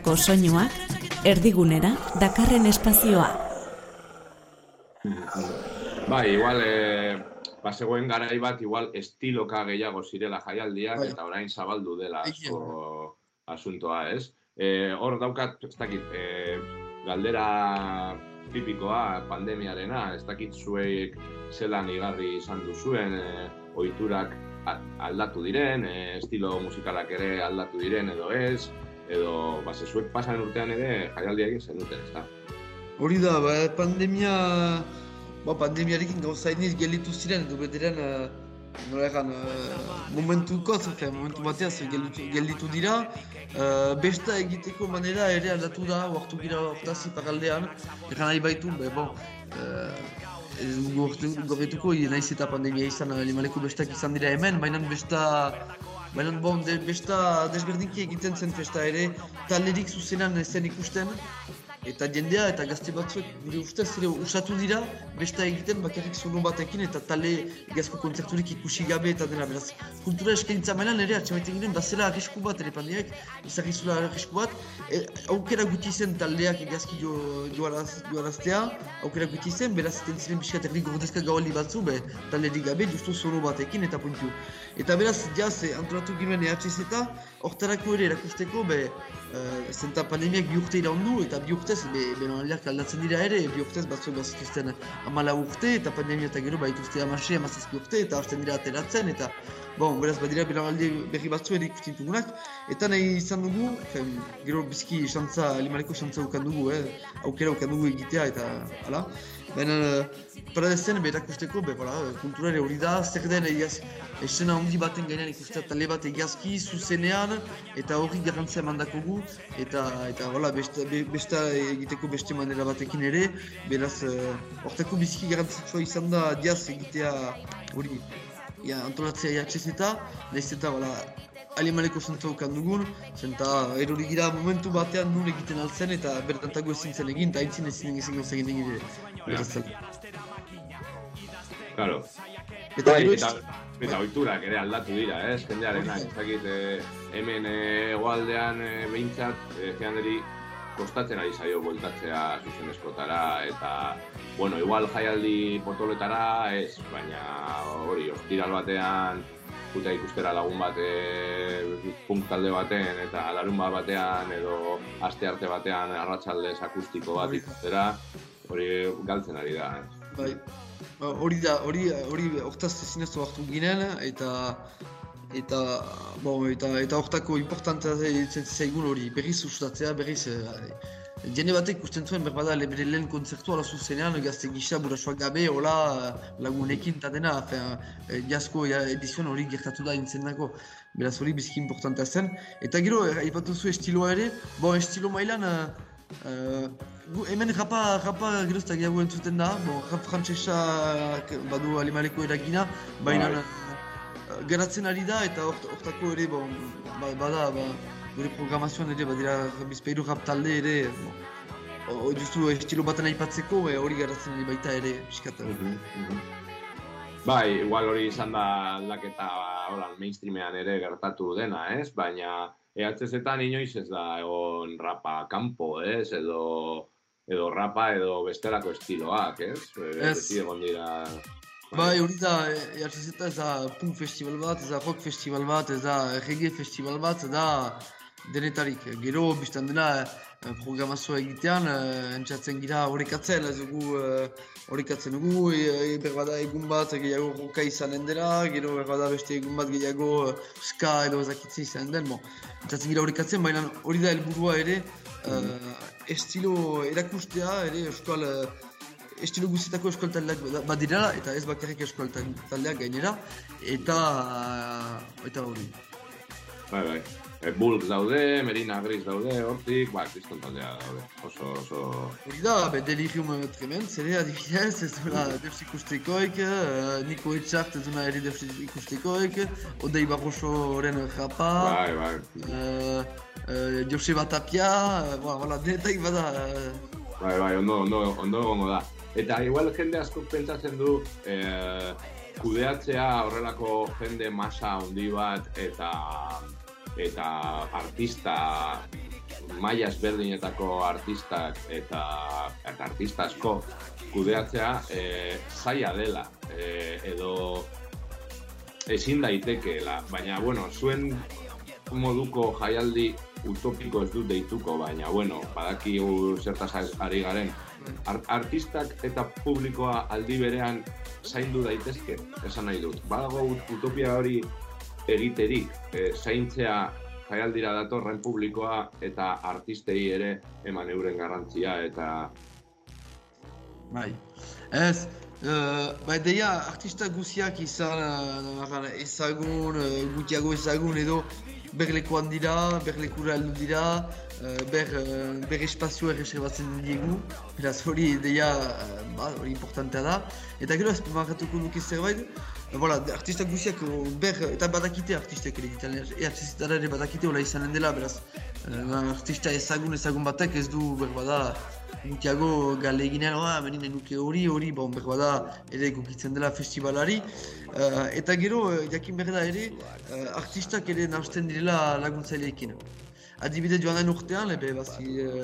Ertzetako soinuak, erdigunera, dakarren espazioa. Bai, igual, eh, bazegoen garai bat, igual estiloka gehiago zirela jaialdiak, Bai. eta orain zabaldu dela asko asuntoa, ez? Eh, hor daukat, ez dakit, eh, galdera tipikoa pandemiarena, ez dakit zuek zelan igarri izan duzuen, eh, ohiturak aldatu diren, eh, estilo musikalak ere aldatu diren edo ez, edo base zuek pasan urtean ere jaialdia egin zenuten, ez da? Hori da, ba, pandemia... Ba, pandemiarekin gauza iniz gelditu ziren, edo bederen, uh, nola egan, uh, momentukoz, fe, momentu bateaz gelditu, gelditu dira. Uh, besta egiteko manera ere aldatu da, oartu gira hortaz iparaldean. Egan nahi baitu, be, bon, uh, i- naiz eta pandemia izan, limaleko bestak izan dira hemen, baina besta Baina, bon, de, besta desberdinki egiten zen festa ere, talerik zuzenan ez zen ikusten, eta jendea eta gazte batzuek gure ustez ere usatu dira besta egiten bakarrik sono batekin eta tale gazko kontzerturik ikusi gabe eta dena beraz. Kultura eskaintza mailan ere atxamaiten ginen bazela arrisku bat ere pandeak, izagizula arrisku bat. E, aukera guti zen taldeak egazki jo, joaraz, joaraztea, aukera guti zen, beraz eten ziren pixkat erdi gordezka gaualdi batzu, be, talerik gabe, justu sono batekin eta puntu. Eta beraz, jaz, eh, antolatu ginen EHZ eta hortarako ere erakusteko, be, uh, zenta pandemiak bi urte iraundu eta bi urtez, be, benaldiak aldatzen dira ere, bi urtez batzuek bazituzten amala urte eta pandemia eta gero baituzte amase, amazazpi urte eta hasten dira ateratzen eta Bon, beraz, badira belagaldi berri batzu ere ikusten dugunak, eta nahi izan dugu, fen, gero bizki xantza, limareko xantza ukan dugu, eh, aukera ukan dugu egitea eta hala. Baina, paradezen, berakusteko, be, voilà, kulturare hori da, zer den egiaz, esena handi baten gainean ikustea tale bat egiazki, zuzenean, eta hori garrantzia mandako gu, eta, eta hola, besta, be, besta egiteko beste manera batekin ere, beraz, eh, hortako bizki garrantzitsua izan da diaz egitea hori, ja, antolatzea jatxez eta, nahiz eta, hola, alimaleko zentza ukan dugun, zenta erori gira momentu batean nun egiten altzen eta bertantago ezin zen egin, eta aintzin ezin egin egin beraz zela. Claro. Eta Bai, gero eta, eta ohiturak ere aldatu dira, ez? Jendearena, ez dakit, eh, hemen eh, hegoaldean eh, behintzat, eh, kostatzen ari zaio bueltatzea zuzenezkotara, eta, bueno, igual jaialdi potoletara, ez, baina hori, ostiral batean, puta ikustera lagun bat e, punk talde baten, eta larun bat batean, edo aste arte batean arratsaldez akustiko bat ikustera, hori galtzen ari da? Bai, Ba, hori da, hori, hori hortaz ezineztu hartu ginen, eta eta, bon, eta, eta hortako importantea zen zaigun hori, berriz ustatzea, berriz, eh, jende batek ikusten zuen berbada bere lehen kontzertu ala zuzenean, gazte gisa, burasoak gabe, hola, eh, lagunekin eta dena, fin, eh, jasko ja, edizioan hori gertatu da intzendako, beraz hori bizki importantea zen. Eta gero, eh, aipatu zu estiloa ere, bon, estilo mailan, eh, gu, hemen rapa, rapa gerozta gehiago entzuten da, bon, rap frantsesak badu alimaleko eragina, baina Bai. eh, garatzen ari da eta hort- hortako ere, bon, ba, bada, ba, gure programazioan ere, badira bizpeiru rap talde ere, o- justu estilo baten aipatzeko, e, hori garatzen ari baita ere, piskat. Bai, igual hori izan da aldaketa ba, hola, mainstreamean ere gertatu dena, ez? Baina EHZ-etan inoiz ez da egon rapa kanpo, ez? Edo, edo rapa edo bestelako estiloak, ez? E, Ez. Beti egon dira... Bai, hori da, EHZ ez da punk festival bat, ez da rock festival bat, ez da reggae festival bat, ez da denetarik. Gero, biztan dena, eh, programazioa egitean, eh, entzatzen gira horrekatzen, ez dugu eh, horrekatzen dugu, e, e, berbada egun bat gehiago roka izanen dela, gero berbada beste egun bat gehiago eh, ska edo ezakitze izanen den, bon. Entzatzen gira horrekatzen, baina hori da helburua ere, eh, estilo erakustea, ere euskal eh, estilo guztietako euskal taldeak badirela, eta ez bakarrik euskal tal- taldeak gainera, eta eta hori. Bai, bai. E, Bulks daude, Merina Gris daude, hortik, ba, kriston taldea daude. Oso, oso... Hori da, be, delirium tremens, ere adibidez, ez duela deus ikustekoik, eh, Niko Etxart ez duela ere deus ikustekoik, Odei Barrosoren japa, Bai, bai. eh, eh, Joseba Tapia, eh, bueno, voilà, denetak bada, eh, Bai, bai, ondo, ondo, ondo egongo da. Eta igual jende asko pentsatzen du eh, kudeatzea horrelako jende masa handi bat eta eta artista maila ezberdinetako artistak eta, eta artista asko kudeatzea eh, zaila dela eh, edo ezin daitekeela, baina bueno, zuen moduko jaialdi utopiko ez dut deituko, baina bueno, badakigu zertaz ari garen. Ar- artistak eta publikoa aldi berean zaindu daitezke, esan nahi dut. Badago ut- utopia hori egiterik, e, zaintzea jaialdira datorren publikoa eta artistei ere eman euren garrantzia eta bai. Ez, uh, bai, deia artista guziak izan uh, ezagun, uh, gutiago ezagun edo berlekoan dira, berlekura heldu dira, uh, ber, uh, ber espazio erreserbatzen diegu, beraz hori deia, uh, ba, hori importantea da. Eta gero ez nuke zerbait, uh, voilà, de- artista guziak ber, eta badakite artistek ere egiten, artistara ere badakite hola izanen dela, beraz, uh, artista ezagun ezagun batek ez du berbada gutiago gale eginean, ah, menin nuke hori, hori, bon, berbada ere gukitzen dela festivalari. Uh, eta gero, uh, jakin behar da ere, artistak ere nahasten direla laguntzaileekin. Adibide joan den urtean, ebe, bazi, uh,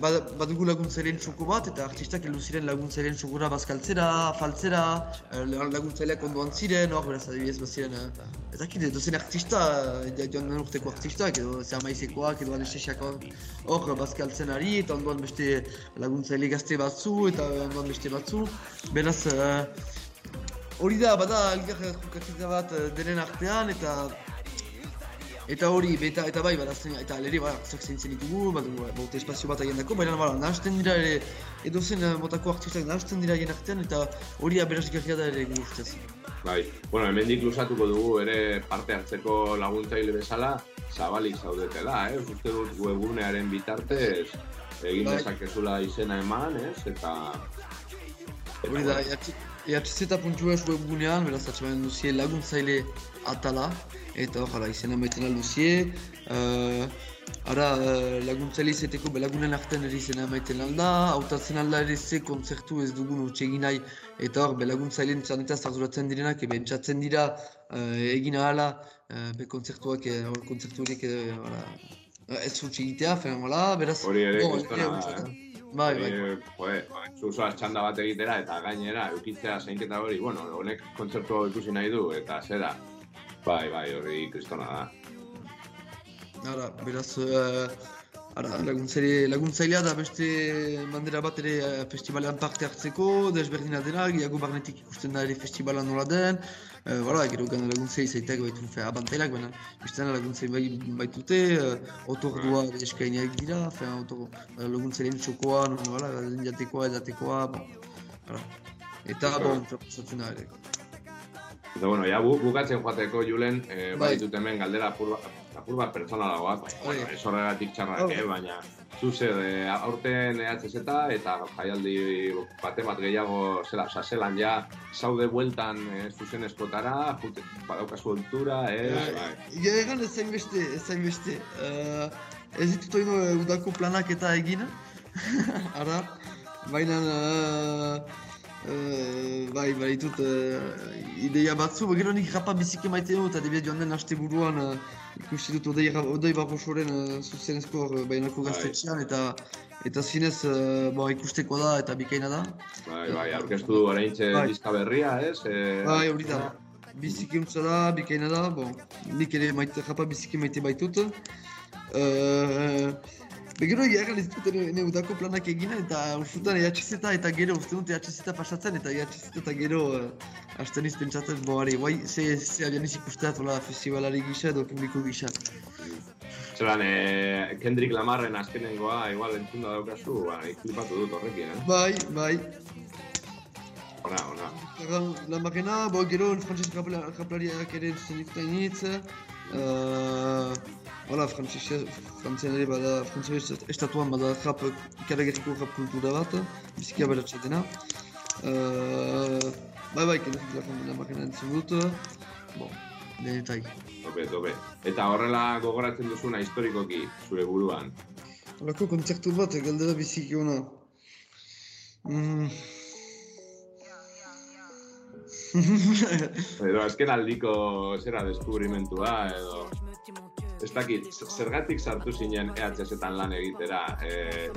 bad, badugu laguntzaileen txoko bat, eta artistak heldu ziren laguntzaileen txokora bazkaltzera, faltzera, uh, laguntzaileak ondoan ziren, hor, beraz, adibidez, baziren, uh, ez dakit, dozen artista, joan den urteko artistak, edo zermaizekoak, edo anestesiakoak, hor, bazkaltzen ari, eta ondoan beste laguntzaile gazte batzu, eta ondoan beste batzu, beraz, hori da, bada, elgar bat denen artean, eta Eta hori, eta, eta bai, badazten, eta aleri, ba, zak zeintzen ditugu, badugu, baute espazio bat dako, baina, bala, nahasten dira ere, edo zen eh, motako artistak nahasten dira agien artean, eta hori aberazgarria da ere gu ustez. Bai, bueno, hemendik luzatuko dugu ere parte hartzeko laguntzaile bezala, zabalik zaudetela, eh? Uste dut webgunearen bitartez egin Bai. dezakezula izena eman, ez? Eta... Hori da, ehz.es webgunean, beraz, atxamanen duzie laguntzaile atala, eta hor, izena maiten alduzie, uh, ara, uh, laguntzaile izeteko belagunen artean ere izena maiten alda, hautatzen alda ere ze kontzertu ez dugun utxe egin nahi, eta hor, belaguntzaileen txanetaz arduratzen direnak, ebe entzatzen dira uh, egin ahala, uh, be kontzertuak, eh, hor, kontzertu horiek, eh, hala, eh, ez utxe egitea, fen, hala, beraz... Hori ere kristona ere eh? Bai, bai. Joe, zuzoaz txanda bat egitera eta gainera eukitzea zainketa hori, bueno, honek kontzertu hau ikusi nahi du, eta zera, bai, bai, hori kristona da. Ara, beraz, uh, ara, laguntzaile, laguntzailea da beste bandera bat ere eh, festivalean parte hartzeko, desberdina dena, gehiago barnetik ikusten da ere festivala nola den, uh, bara, gero gana laguntzei zaiteak baitu fe, abantailak, baina biztana laguntzei bai, baitute, uh, otordua eskainiak dira, fe, otor, uh, laguntzaileen txokoa, no, bara, jatekoa, edatekoa, bon, ara. Eta, bon, proposatzen da ere. Eta bueno, ja bu, bukatzen joateko Julen, eh, Bai. baditut hemen galdera apur, apur bat pertsonalagoak, baina, bueno, Bai. ez horregatik txarrak, Bai. eh, baina zu zer, eh, aurten EHZ eta jaialdi bate bat gehiago, zela, oza, zelan ja, zaude bueltan eh, zuzen eskotara, jute, badaukazu oltura, ez, bai. Ja, egan ez zainbeste, ez zainbeste. Uh, ez ditut oino eh, udako planak eta egin, ara, baina, uh, uh, bai, bai ditut uh, ideia batzu, gero nik rapa biziki maite dut, eta debia joan den haste buruan uh, ikusi dut odei, odei barrosoren uh, zuzenezko uh, bainako Bai. gaztetxean, eta eta zinez uh, bo, ikusteko da eta bikaina da. Bai, bai, aurkeztu du oraintxe Bai. diska berria, ez? Eh, Bai, hori da. Biziki untza da, bikaina da, bon, nik ere maite, japa biziki maite baitut. Uh, Begero egia egan ez dut ene udako planak egin eta ursutan EHZ eta gero, uste dut EHZ pasatzen eta EHZ eta gero uh, hasten iz pentsatzen, bo, ari, guai, ze, ze abian iz ikusteat, hola, festivalari gisa edo publiko gisa. Zeran, eh, Kendrick Lamarren azkenengoa, igual entzunda daukazu, ba, flipatu dut horrekin, eh? Bai, bai, Ona, ona. Egan, la makena, bo, gero, frantses rapla- raplariak ere zuzen dituta initz. Uh, Hala, frantzese, frantzian ere bada, frantzese estatuan bada rap, ikaragerriko rap kultura bat, biziki aberatsa dena. Uh, bai, bai, kendrik lakon la makena entzun dut. Bon, denetai. Tope, tope. Eta horrela gogoratzen duzuna historikoki, zure buruan. Horako kontzertu bat, galdera biziki ona. Mm. Edo azken aldiko zera deskubrimentua, edo... Ez dakit, zergatik sartu zinen EHZ-etan lan egitera, eh,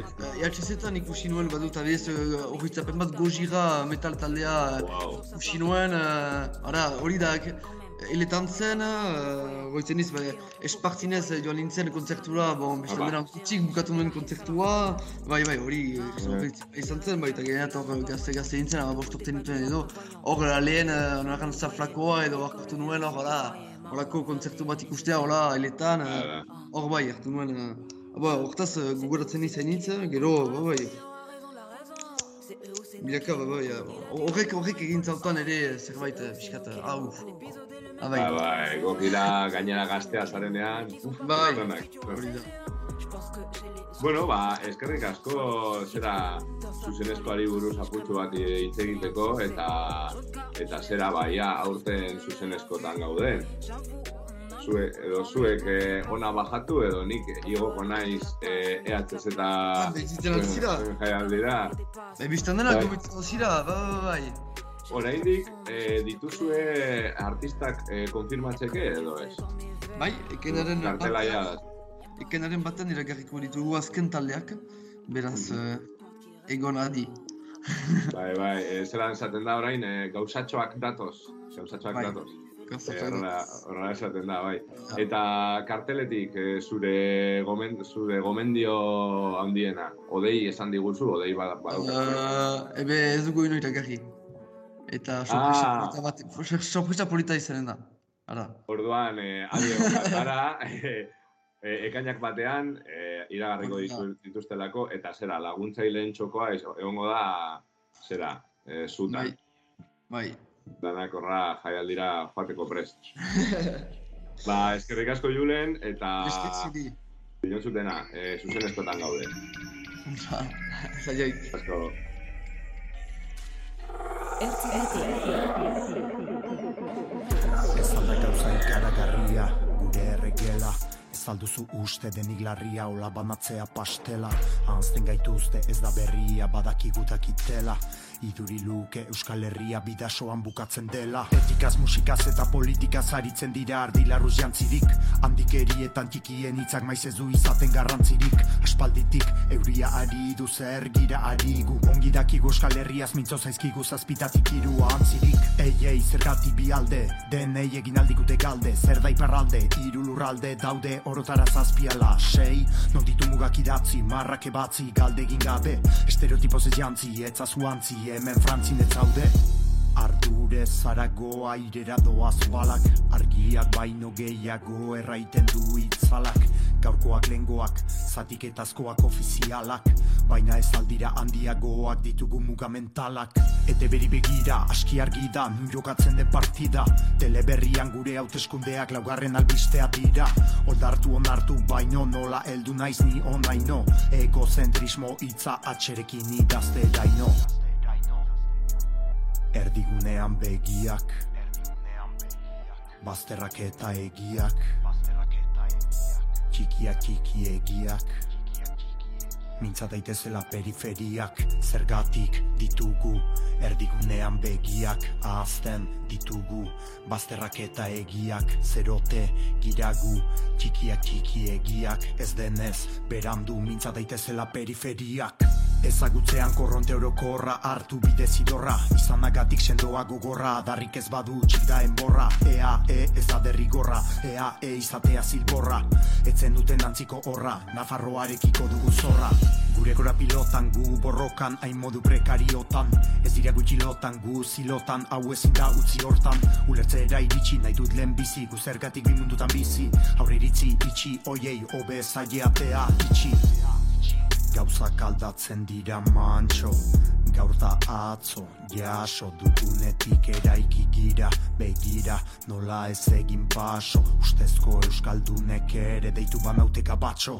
EHZ-etan ikusi nuen badut abiez, horretzapen bat gojira metal taldea wow. ikusi nuen, uh, ara, hori da, eletan zen, uh, goitzen iz, ba, espartinez eh, joan nintzen kontzertura, bon, Aba. dena gutxik bukatu nuen kontzertua, bai, bai, hori Eh. izan zen, bai, eta gainat hor gazte-gazte nintzen, ama bost urte nituen edo, hor lehen, uh, norakan zaflakoa edo hartu nuen, hor, hola, horako kontzertu bat ikustea, hola, eletan, eh, hor bai, hartu nuen, uh, Ba, hortaz uh, gogoratzen izan hitz, gero, ba, bai, Bilaka, ba, bai, horrek, horrek egin zautan ere zerbait eh, pixkat, eh, hau, ah, bai, Ba, bai, gokila gainera gaztea zarenean. Bai, hori da. Bueno, ba, eskerrik asko zera zuzenezkoari buruz apurtxo bat hitz egiteko eta eta zera baia aurten zuzenezkotan gauden. Zue, edo zuek eh, ona bajatu edo nik igoko naiz eh, EHZ eta jaialdira. Bai, biztan dena Bai. gomitzen zira, bai, bai, bai. Oraindik eh, dituzue artistak eh, konfirmatzeke edo ez? Bai, ekenaren Kartela ekenaren batean iragarriko ditugu azken taldeak, beraz, eh, egon adi. Bai, bai, e, zelan esaten da orain, e, gauzatxoak datoz. Gauzatxoak Bai, datoz. Eh, horrela, horrela esaten da, bai. Eta karteletik e, zure, gomen, zure gomendio handiena, odei esan diguzu, odei bad, badaukazu. Uh, ebe ez dugu ino iragarri. Eta sorpresa Ah. polita bat, sorpresa polita izanen da. Ara. Orduan, e, adi egon gara, e, e, ekainak batean, e, iragarriko da. dituztelako, eta zera, laguntzaileen txokoa egongo da, zera, e, zutan. Bai, bai. Danak horra jaialdira joateko prest. ba, eskerrik asko Julen, eta... Bion zutena, e, zuzen eskotan gaude. Ba, Zaioi. Asko. Ez alda gauza ikaragarria, gure erregela Ez alduzu uste denik larria, hola banatzea pastela. Anzten gaituzte ez da berria, badakigu dakitela Iduri luke Euskal Herria bidasoan bukatzen dela. Etikaz, musikaz eta politikaz aritzen dira ardilarruz jantzirik. Handikeri txikien hitzak maiz ez du izaten garrantzirik. Aspalditik euria ari du zer gira ari gu Ongi dakigu Euskal Herriaz mintzo zaizkigu zazpitatik irua antzirik. Ei, ei, zergatik bi alde, denei egin aldikute galde. Zer da hiru lurralde daude orotara zazpiala. Sei, non ditu mugak idatzi, marrak ebatzi, galde egin gabe. Estereotipoz ez jantzi, etzazu antzi, hemen frantzin ez zaude. Ardure zarago airera doaz balak. Argiak baino gehiago erraiten du itzalak. Gaurkoak lengoak, zatiketazkoak ofizialak, baina ez aldira handiagoak ditugu mugamentalak. Ete beri begira, aski argi da, jokatzen den partida, teleberrian gure hauteskundeak laugarren albistea dira, oldartu onartu baino nola heldu naiz ni onaino, egozentrismo hitza atxerekin idazte daino. Erdigunean begiak, bazterrak eta egiak, txikiak txiki egiak, mintza daitezela periferiak, zergatik ditugu, erdigunean begiak, ahazten ditugu, bazterrak eta egiak, zerote, giragu, txikiak txiki egiak, ez denez, berandu mintza daitezela periferiak. Ezagutzean korronte orokorra hartu bide zidorra. Izanagatik sendoa gogorra Darrik ez badu txik da enborra. Ea, e, ez da derrigorra Ea, e, izatea zilborra. Etzen duten antziko horra Nafarroarekiko dugu zorra. Gure gora pilotan gu borrokan Hain modu prekariotan. Ez dira gutxi lotan gu zilotan Hau ezin da utzi hortan. Ulertzera iritsi nahi dut lehen bizi Gu zergatik bi mundutan bizi. Aurre iritzi itxi oiei Obe zaiatea itxi Gauzak aldatzen dira mantxo Gaur da atzo, jaso dugunetik eraiki gira Begira, nola ez egin paso. Ustezko euskaldunek ere deitu bamauteka batxo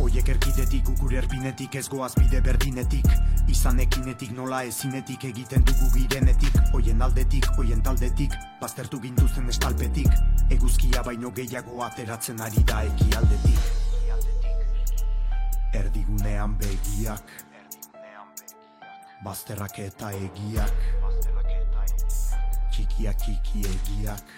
Oiek erkidetik, gure erbinetik, ez goaz bide berdinetik. Izan ekinetik, nola ezinetik egiten dugu girenetik. Oien aldetik, oien taldetik, baztertu gintuzten estalpetik. Eguzkia baino gehiago ateratzen ari da eki aldetik Erdigunean begiak. Bazterrak eta egiak. Txikiak txiki egiak.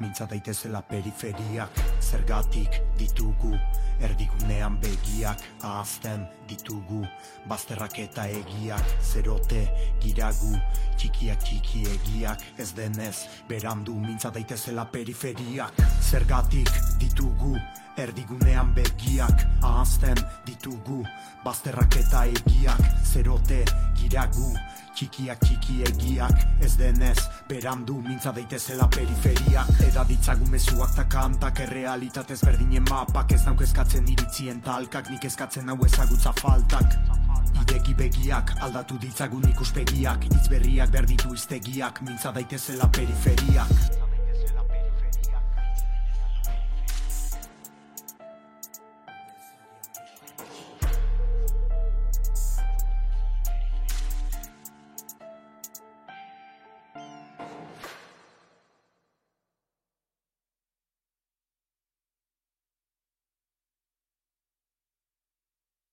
Mintza daitezela periferiak. Zergatik ditugu Erdigunean begiak ahazten ditugu Bazterrak eta egiak Zerote giragu Txikiak txiki egiak Ez denez berandu mintza daitezela periferiak. Zergatik ditugu Erdigunean begiak ahazten ditugu Bazterrak eta egiak Zerote giragu Txikiak txiki egiak Ez denez berandu mintza daitezela periferiak. Eda ditzagu mezuak ta kantak Errealitatez berdinen mapak Ez nauk eskatzen iritzien talkak Nik eskatzen hau ezagutza faltak. Ideki begiak, aldatu ditzagun ikuspegiak Itz berriak berditu iztegiak, mintza daitezela periferiak